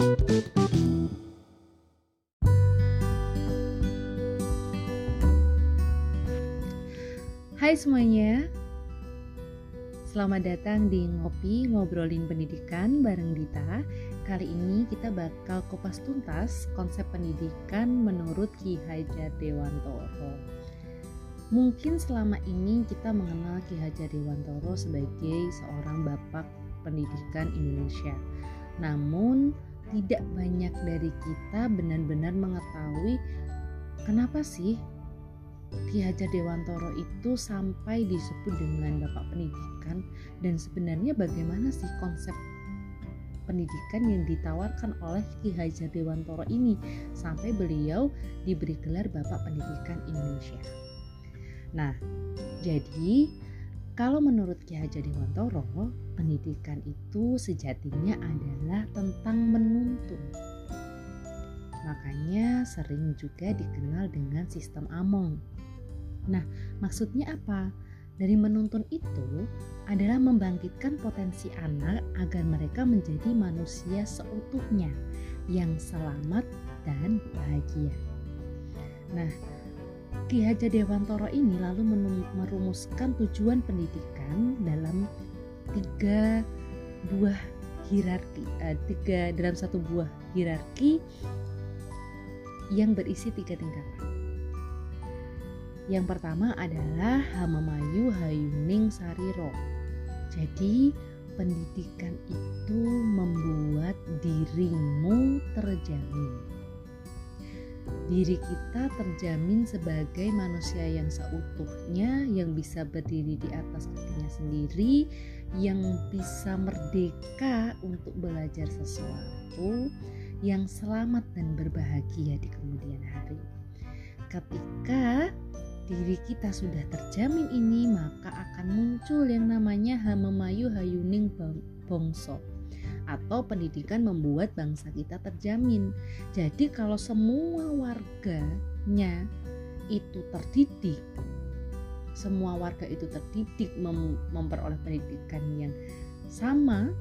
Hai semuanya, selamat datang di Ngopi Ngobrolin Pendidikan bareng Dita. Kali ini kita bakal kupas tuntas konsep pendidikan menurut Ki Hajar Dewantoro. Mungkin selama ini kita mengenal Ki Hajar Dewantoro sebagai seorang bapak pendidikan Indonesia. Namun tidak banyak dari kita benar-benar mengetahui kenapa sih Ki Hajar Dewantoro itu sampai disebut dengan Bapak Pendidikan dan sebenarnya bagaimana sih konsep pendidikan yang ditawarkan oleh Ki Hajar Dewantoro ini sampai beliau diberi gelar Bapak Pendidikan Indonesia. Nah, jadi kalau menurut Ki Hajar Dewantoro, pendidikan itu sejatinya adalah tentang menuntun makanya sering juga dikenal dengan sistem Among. Nah, maksudnya apa? Dari menuntun itu adalah membangkitkan potensi anak agar mereka menjadi manusia seutuhnya yang selamat dan bahagia. Nah, Ki Hajar Dewantoro ini lalu merumuskan tujuan pendidikan dalam tiga buah hierarki, uh, tiga dalam satu buah hierarki yang berisi tiga tingkatan. Yang pertama adalah Hamamayu Hayuning Sariro. Jadi, pendidikan itu membuat dirimu terjamin. Diri kita terjamin sebagai manusia yang seutuhnya, yang bisa berdiri di atas kakinya sendiri, yang bisa merdeka untuk belajar sesuatu, yang selamat dan berbahagia di kemudian hari. Ketika diri kita sudah terjamin ini, maka akan muncul yang namanya Hamemayu Hayuning Bongso atau pendidikan membuat bangsa kita terjamin. Jadi kalau semua warganya itu terdidik, semua warga itu terdidik mem memperoleh pendidikan yang sama,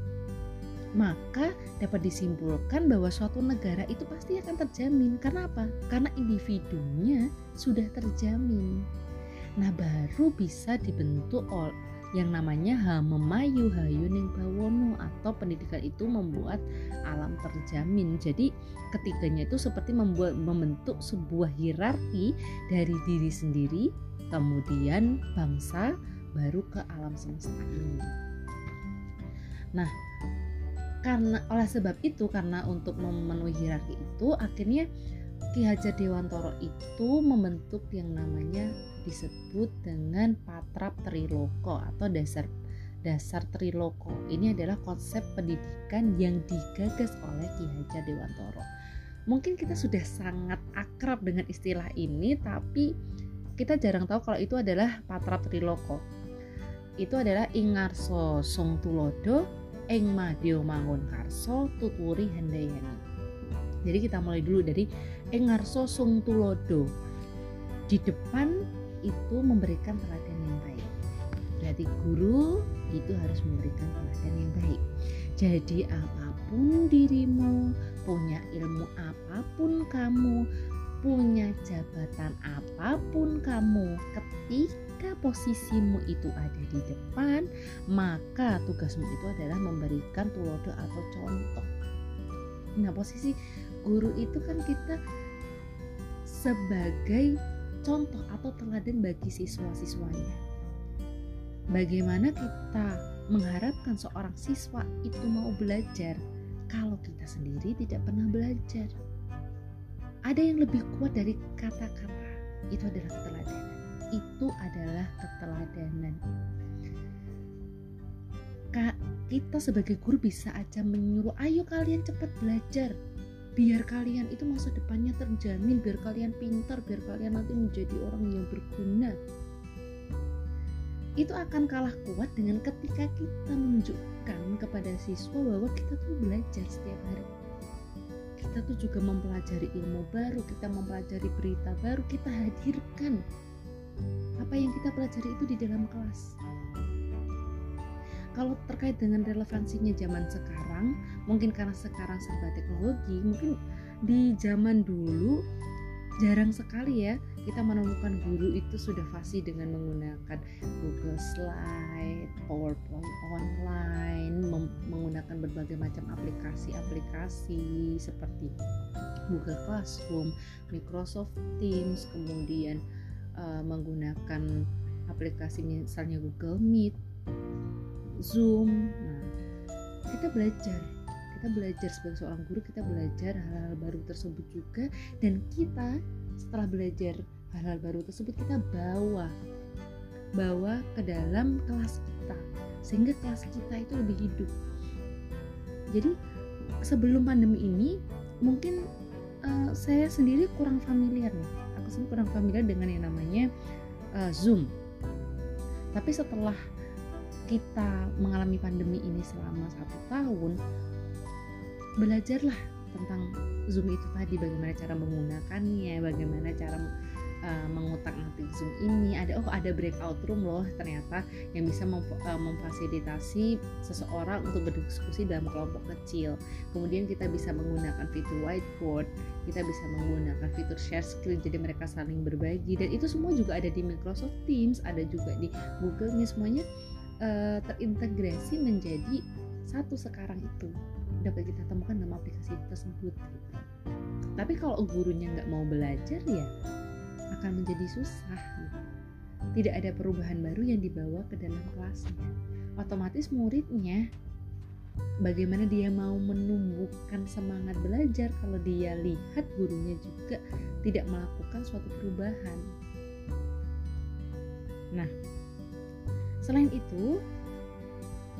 maka dapat disimpulkan bahwa suatu negara itu pasti akan terjamin. Karena apa? Karena individunya sudah terjamin. Nah, baru bisa dibentuk yang namanya Hamemayu Hayuning Bawono atau pendidikan itu membuat alam terjamin. Jadi ketiganya itu seperti membuat membentuk sebuah hierarki dari diri sendiri, kemudian bangsa, baru ke alam semesta ini. Nah, karena oleh sebab itu karena untuk memenuhi hierarki itu akhirnya Ki Hajar Dewantoro itu membentuk yang namanya disebut dengan patrap triloko atau dasar dasar triloko. Ini adalah konsep pendidikan yang digagas oleh Ki Hajar Dewantoro. Mungkin kita sudah sangat akrab dengan istilah ini tapi kita jarang tahu kalau itu adalah patrap triloko. Itu adalah Ingarso Song Tulodo ing madya mangun karso tuturi handayani jadi kita mulai dulu dari ing ngarso sung tulodo di depan itu memberikan teladan yang baik. Berarti guru itu harus memberikan teladan yang baik. Jadi apa pun dirimu punya ilmu apa pun kamu punya jabatan apa pun kamu ketika posisimu itu ada di depan maka tugasmu itu adalah memberikan tulodo atau contoh. Nah posisi guru itu kan kita sebagai contoh atau teladan bagi siswa-siswanya. Bagaimana kita mengharapkan seorang siswa itu mau belajar kalau kita sendiri tidak pernah belajar? Ada yang lebih kuat dari kata-kata. Itu adalah keteladanan. Itu adalah keteladanan. Kak, kita sebagai guru bisa aja menyuruh ayo kalian cepat belajar biar kalian itu masa depannya terjamin biar kalian pintar biar kalian nanti menjadi orang yang berguna itu akan kalah kuat dengan ketika kita menunjukkan kepada siswa bahwa kita tuh belajar setiap hari kita tuh juga mempelajari ilmu baru, kita mempelajari berita baru, kita hadirkan apa yang kita pelajari itu di dalam kelas. Kalau terkait dengan relevansinya zaman sekarang mungkin karena sekarang serba teknologi mungkin di zaman dulu jarang sekali ya kita menemukan guru itu sudah fasih dengan menggunakan Google Slide, PowerPoint online, menggunakan berbagai macam aplikasi-aplikasi seperti Google Classroom, Microsoft Teams, kemudian uh, menggunakan aplikasi misalnya Google Meet, Zoom. Nah, kita belajar. Kita belajar sebagai seorang guru kita belajar hal-hal baru tersebut juga. Dan kita setelah belajar hal-hal baru tersebut kita bawa bawa ke dalam kelas kita. Sehingga kelas kita itu lebih hidup. Jadi sebelum pandemi ini mungkin uh, saya sendiri kurang familiar nih. Aku sendiri kurang familiar dengan yang namanya uh, Zoom. Tapi setelah kita mengalami pandemi ini selama satu tahun belajarlah tentang Zoom itu tadi bagaimana cara menggunakannya, bagaimana cara uh, mengutak-atik Zoom ini. Ada oh ada breakout room loh ternyata yang bisa mem uh, memfasilitasi seseorang untuk berdiskusi dalam kelompok kecil. Kemudian kita bisa menggunakan fitur whiteboard, kita bisa menggunakan fitur share screen jadi mereka saling berbagi dan itu semua juga ada di Microsoft Teams, ada juga di Google Meet semuanya uh, terintegrasi menjadi satu sekarang itu dapat kita temukan dalam aplikasi tersebut gitu. tapi kalau gurunya nggak mau belajar ya akan menjadi susah gitu. tidak ada perubahan baru yang dibawa ke dalam kelasnya otomatis muridnya bagaimana dia mau menumbuhkan semangat belajar kalau dia lihat gurunya juga tidak melakukan suatu perubahan nah selain itu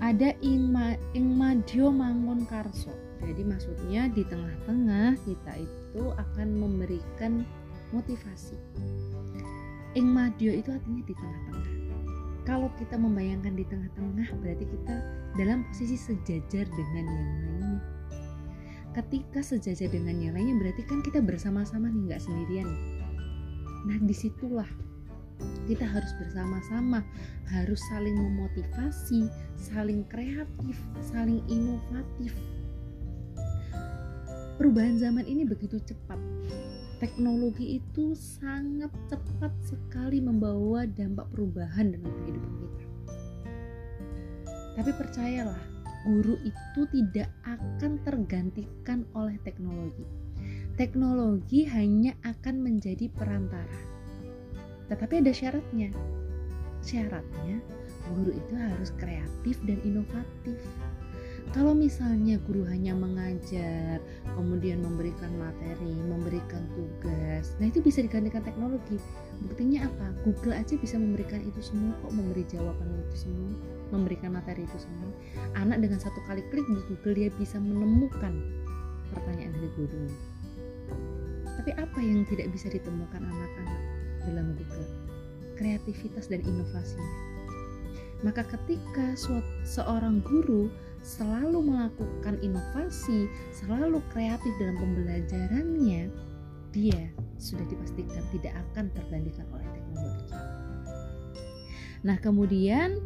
ada ingma ingmadyo mangun karso jadi maksudnya di tengah-tengah kita itu akan memberikan motivasi. Ingmadyo itu artinya di tengah-tengah. Kalau kita membayangkan di tengah-tengah berarti kita dalam posisi sejajar dengan yang lainnya. Ketika sejajar dengan yang lainnya berarti kan kita bersama-sama nih nggak sendirian. Nah di situlah kita harus bersama-sama harus saling memotivasi saling kreatif saling inovatif. Perubahan zaman ini begitu cepat. Teknologi itu sangat cepat sekali membawa dampak perubahan dalam kehidupan kita. Tapi percayalah guru itu tidak akan tergantikan oleh teknologi. Teknologi hanya akan menjadi perantara tetapi ada syaratnya. Syaratnya guru itu harus kreatif dan inovatif. Kalau misalnya guru hanya mengajar, kemudian memberikan materi, memberikan tugas, nah itu bisa digantikan teknologi. Buktinya apa? Google aja bisa memberikan itu semua kok, memberi jawaban itu semua, memberikan materi itu semua. Anak dengan satu kali klik di Google dia bisa menemukan pertanyaan dari guru. Tapi apa yang tidak bisa ditemukan anak-anak? Dalam Google. Kreativitas dan inovasinya maka ketika seorang guru selalu melakukan inovasi selalu kreatif dalam pembelajarannya dia sudah dipastikan tidak akan tergantikan oleh teknologi. Nah kemudian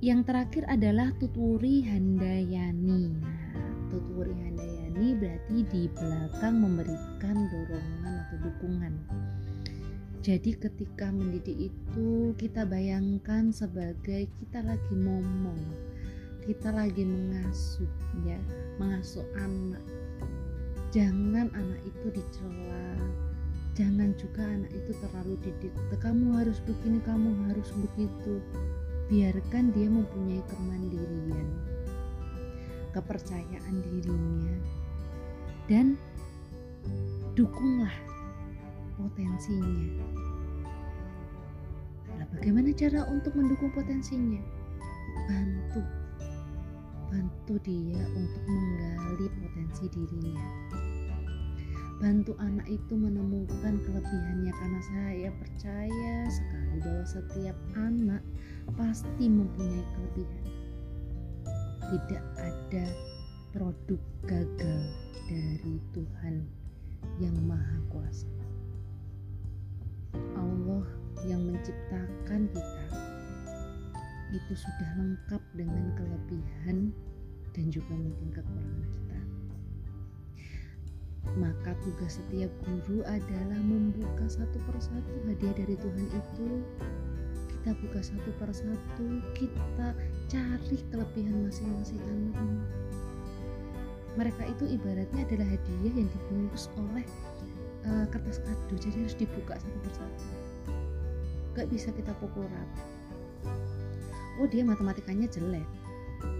yang terakhir adalah tuturi handayani. Nah tuturi handayani berarti di belakang memberikan dorongan dukungan. Jadi ketika mendidik itu kita bayangkan sebagai kita lagi ngomong, kita lagi mengasuh ya, mengasuh anak. Jangan anak itu dicela, jangan juga anak itu terlalu didik. Kamu harus begini, kamu harus begitu. Biarkan dia mempunyai kemandirian, kepercayaan dirinya, dan dukunglah potensinya. Nah, bagaimana cara untuk mendukung potensinya? Bantu, bantu dia untuk menggali potensi dirinya. Bantu anak itu menemukan kelebihannya karena saya percaya sekali bahwa setiap anak pasti mempunyai kelebihan. Tidak ada produk gagal dari Tuhan yang Maha Kuasa. Allah yang menciptakan kita itu sudah lengkap dengan kelebihan dan juga mungkin kekurangan kita. Maka tugas setiap guru adalah membuka satu persatu hadiah dari Tuhan itu. Kita buka satu persatu, kita cari kelebihan masing-masing anak Mereka itu ibaratnya adalah hadiah yang dibungkus oleh uh, kertas kado, jadi harus dibuka satu persatu. Gak bisa kita pukul rata. Oh dia matematikanya jelek,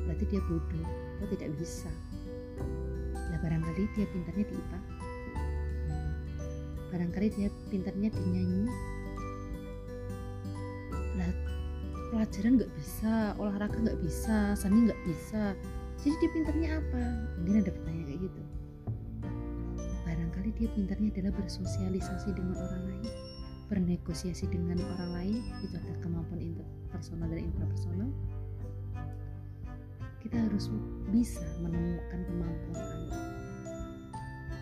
berarti dia bodoh. Oh tidak bisa. Barangkali dia pintarnya di IPA barangkali dia pintarnya di nyanyi. Pelajaran nggak bisa olahraga nggak bisa seni nggak bisa. Jadi dia pintarnya apa? Mungkin ada pertanyaan dia pintarnya adalah bersosialisasi dengan orang lain. Bernegosiasi dengan orang lain itu ada kemampuan interpersonal dan intrapersonal. Kita harus bisa menemukan kemampuan anak.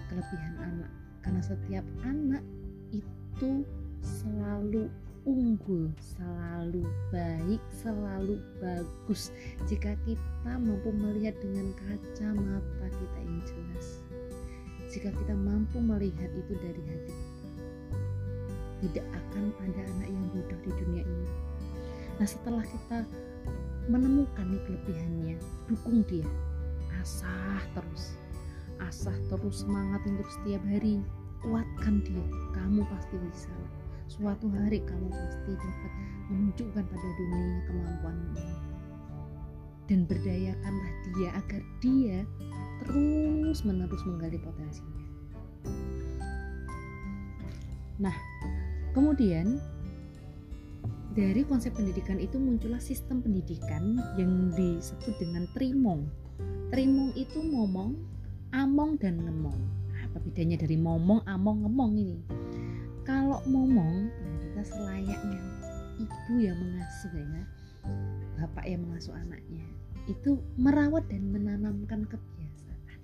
Kelebihan anak. Karena setiap anak itu selalu unggul, selalu baik, selalu bagus. Jika kita mampu melihat dengan kacamata kita yang jelas. Jika kita mampu melihat itu dari hati tidak akan ada anak yang bodoh di dunia ini. Nah, setelah kita menemukan nih kelebihannya, dukung dia, asah terus. Asah terus semangat untuk setiap hari. Kuatkan dia. Kamu pasti bisa. Suatu hari kamu pasti dapat menunjukkan pada dunia kemampuanmu dan berdayakanlah dia agar dia terus menerus menggali potensinya. Nah kemudian dari konsep pendidikan itu muncullah sistem pendidikan yang disebut dengan trimong. Trimong itu ngomong among dan ngemong. Apa bedanya dari momong among ngemong ini? Kalau momong ya kita selayaknya ibu yang mengasuh ya bapak yang mengasuh anaknya itu merawat dan menanamkan kebiasaan.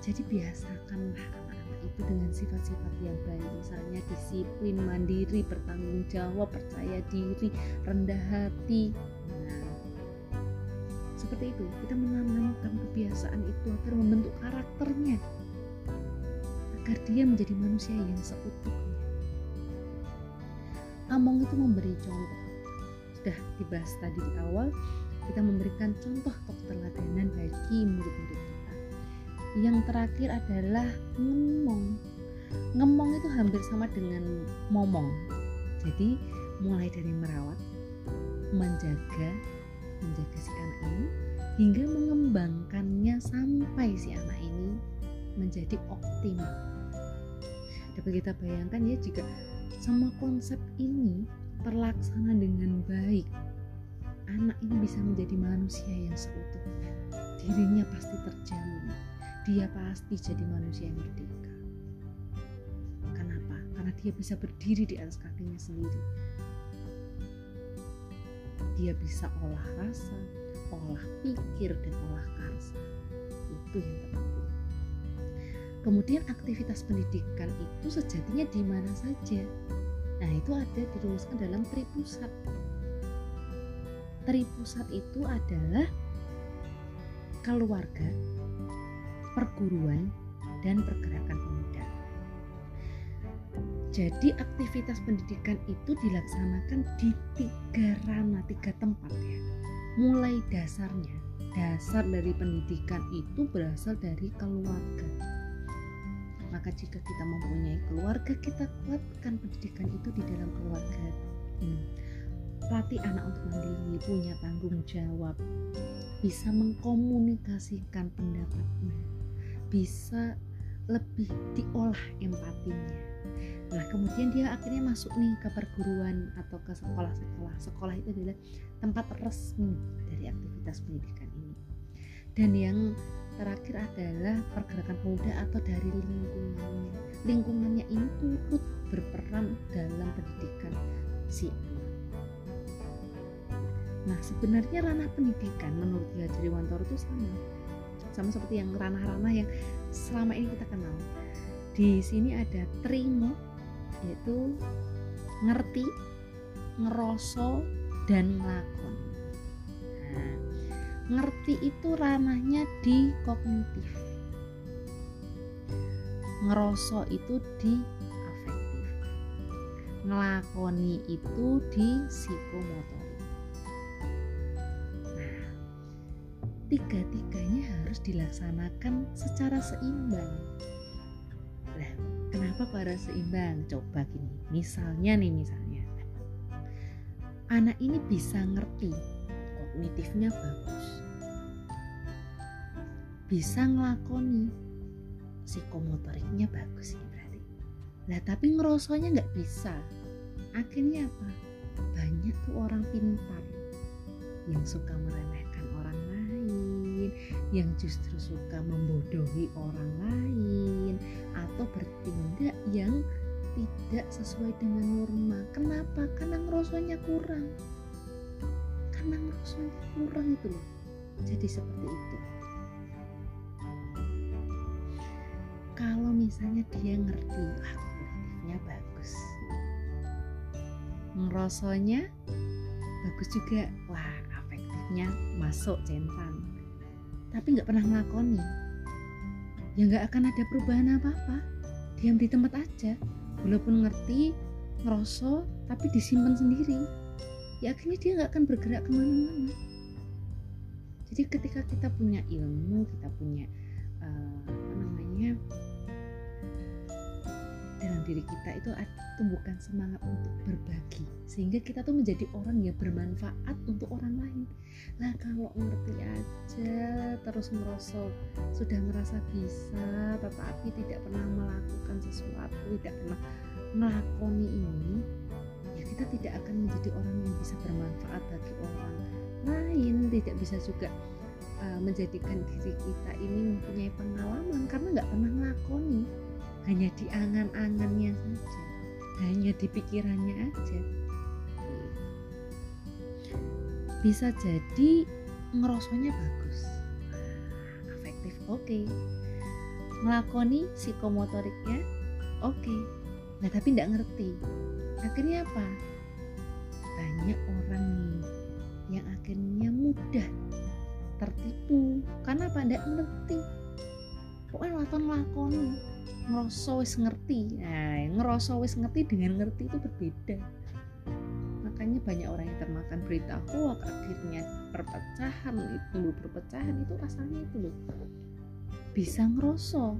Jadi biasakanlah anak-anak itu dengan sifat-sifat yang baik. Misalnya disiplin mandiri bertanggung jawab percaya diri rendah hati. Seperti itu. Kita menanamkan kebiasaan itu agar membentuk karakternya. Agar dia menjadi manusia yang seutuhnya. Among itu memberi contoh sudah dibahas tadi di awal kita memberikan contoh keteladanan bagi murid-murid kita. Yang terakhir adalah ngemong ngemong itu hampir sama dengan momong. Jadi mulai dari merawat menjaga menjaga si anak ini hingga mengembangkannya sampai si anak ini menjadi optimal. Dapat kita bayangkan ya jika semua konsep ini terlaksana dengan baik, anak ini bisa menjadi manusia yang seutuhnya. Dirinya pasti terjamin. Dia pasti jadi manusia yang merdeka. Kenapa? Karena dia bisa berdiri di atas kakinya sendiri dia bisa olah rasa, olah pikir dan olah karsa. Itu yang terpenting. Kemudian aktivitas pendidikan itu sejatinya di mana saja. Nah, itu ada dirumuskan dalam tripusat. Tripusat itu adalah keluarga, perguruan, dan pergerakan pemuda. Jadi aktivitas pendidikan itu dilaksanakan di tiga ranah, tiga tempat ya. Mulai dasarnya, dasar dari pendidikan itu berasal dari keluarga. Maka jika kita mempunyai keluarga, kita kuatkan pendidikan itu di dalam keluarga ini. Latih anak untuk mandiri, punya tanggung jawab, bisa mengkomunikasikan pendapatnya, bisa lebih diolah empatinya Nah, kemudian dia akhirnya masuk nih ke perguruan atau ke sekolah-sekolah. Sekolah itu adalah tempat resmi dari aktivitas pendidikan ini. Dan yang terakhir adalah pergerakan pemuda atau dari lingkungannya. Lingkungannya ini turut berperan dalam pendidikan si anak. Nah, sebenarnya ranah pendidikan menurut Haji Wantoro itu sama. Sama seperti yang ranah-ranah yang selama ini kita kenal. Di sini ada trimo, yaitu ngerti, ngeroso, dan ngelakoni nah, ngerti itu ranahnya di kognitif. Ngeroso itu di afektif. Ngelakoni itu di psikomotorik. Nah tiga-tiganya harus dilaksanakan secara seimbang. Nah kenapa pada seimbang? Coba gini misalnya nih misalnya. Anak ini bisa ngerti kognitifnya bagus bisa ngelakoni. Psikomotoriknya bagus ini berarti. Nah tapi ngerosonya nggak bisa. Akhirnya apa? Banyak tuh orang pintar yang suka meremehkan orang lain yang justru suka membodohi orang lain atau bertindak yang tidak sesuai dengan norma. Kenapa? Karena ngerosonya kurang. Karena ngerosonya kurang itu loh. Jadi seperti itu misalnya dia ngerti wah kognitifnya bagus. Ngerosonya bagus juga. Wah afektifnya masuk centang tapi nggak pernah ngelakoni. Ya nggak akan ada perubahan apa-apa. Diam di tempat aja. Walaupun ngerti ngerosok tapi disimpan sendiri. Ya akhirnya dia nggak akan bergerak ke mana-mana. Jadi ketika kita punya ilmu kita punya uh, apa namanya diri kita itu tumbuhkan semangat untuk berbagi. Sehingga kita tuh menjadi orang yang bermanfaat untuk orang lain. Lah kalau ngerti aja terus merosot sudah merasa bisa tetapi tidak pernah melakukan sesuatu tidak pernah melakoni ini ya kita tidak akan menjadi orang yang bisa bermanfaat bagi orang lain. Tidak bisa juga uh, menjadikan diri kita ini mempunyai pengalaman karena nggak pernah melakoni hanya di angan-angannya saja. Hanya di pikirannya aja. Bisa jadi ngerosonya bagus. Afektif oke. Okay. melakoni psikomotoriknya oke. Okay. nah tapi tidak ngerti. Akhirnya apa? Banyak orang nih yang akhirnya mudah tertipu. Karena apa? Tidak ngerti pokoknya lakukan lakoni ngeroso wis ngerti. Nah ngeroso wis ngerti dengan ngerti itu berbeda. Makanya banyak orang yang termakan berita hoax akhirnya perpecahan itu perpecahan itu asalnya itu loh. Bisa ngeroso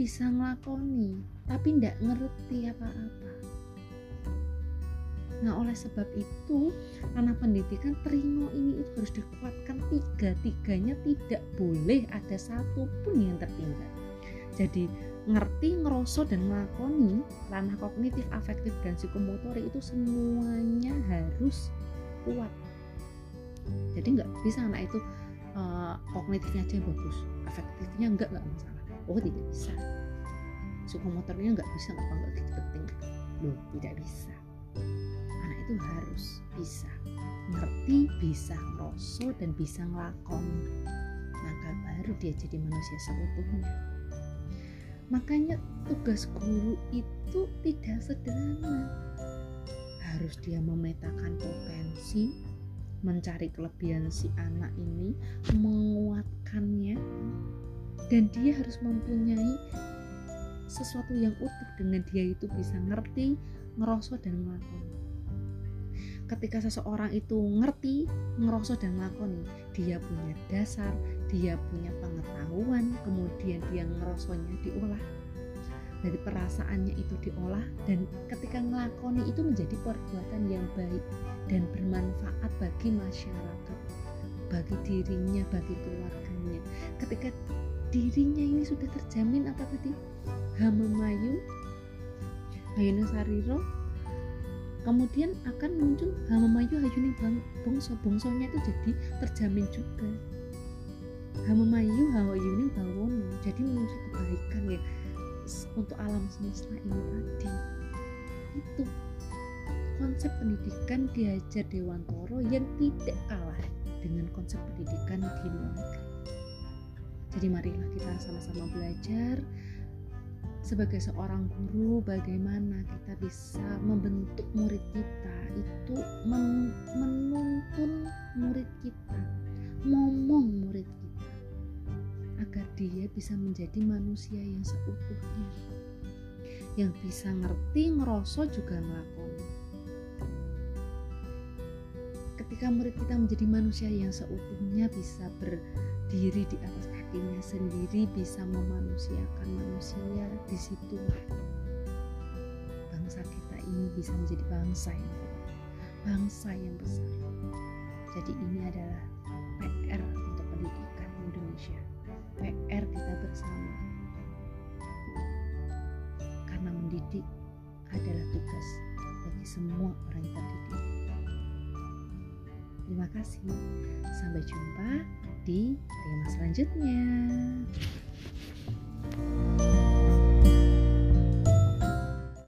bisa ngelakoni tapi ndak ngerti apa-apa. Nah oleh sebab itu anak pendidikan teringo ini itu harus dikuatkan tiga-tiganya tidak boleh ada satu pun yang tertinggal. Jadi ngerti, ngerosot dan melakoni ranah kognitif, afektif dan psikomotorik itu semuanya harus kuat. Jadi nggak bisa anak itu uh, kognitifnya aja bagus, afektifnya enggak nggak masalah. Oh tidak bisa. Psikomotornya nggak bisa nggak nggak gitu penting. Loh tidak bisa. Anak itu harus bisa ngerti, bisa ngerosot dan bisa ngelakoni. Maka baru dia jadi manusia seutuhnya. Makanya tugas guru itu tidak sederhana. Harus dia memetakan potensi, mencari kelebihan si anak ini, menguatkannya, dan dia harus mempunyai sesuatu yang utuh dengan dia itu bisa ngerti, ngerosot dan melakukan. Ketika seseorang itu ngerti, ngerosot dan melakukan, dia punya dasar, dia punya pengetahuan kemudian dia ngerosonya diolah. Dari perasaannya itu diolah dan ketika ngelakoni itu menjadi perbuatan yang baik dan bermanfaat bagi masyarakat bagi dirinya bagi keluarganya. Ketika dirinya ini sudah terjamin apa tadi? Hamamayu hayunu sariro kemudian akan muncul hamamayu hayuni bongso bongsonya itu jadi terjamin juga. Hamamayu Hawayuni Bawono jadi muncul kebaikan ya untuk alam semesta ini tadi. Itu konsep pendidikan diajar Dewantoro yang tidak kalah dengan konsep pendidikan di luar negeri. Jadi marilah kita sama-sama belajar sebagai seorang guru bagaimana kita bisa membentuk murid kita itu men menuntun murid kita ngomong murid kita agar dia bisa menjadi manusia yang seutuhnya yang bisa ngerti ngerosot juga ngelakoni. Ketika murid kita menjadi manusia yang seutuhnya bisa berdiri di atas kakinya sendiri bisa memanusiakan manusia di situ. Bangsa kita ini bisa menjadi bangsa yang bangsa yang besar. Jadi ini adalah PR untuk pendidikan Indonesia. PR kita bersama. Karena mendidik adalah tugas bagi semua orang yang terdidik. Terima kasih. Sampai jumpa di tema selanjutnya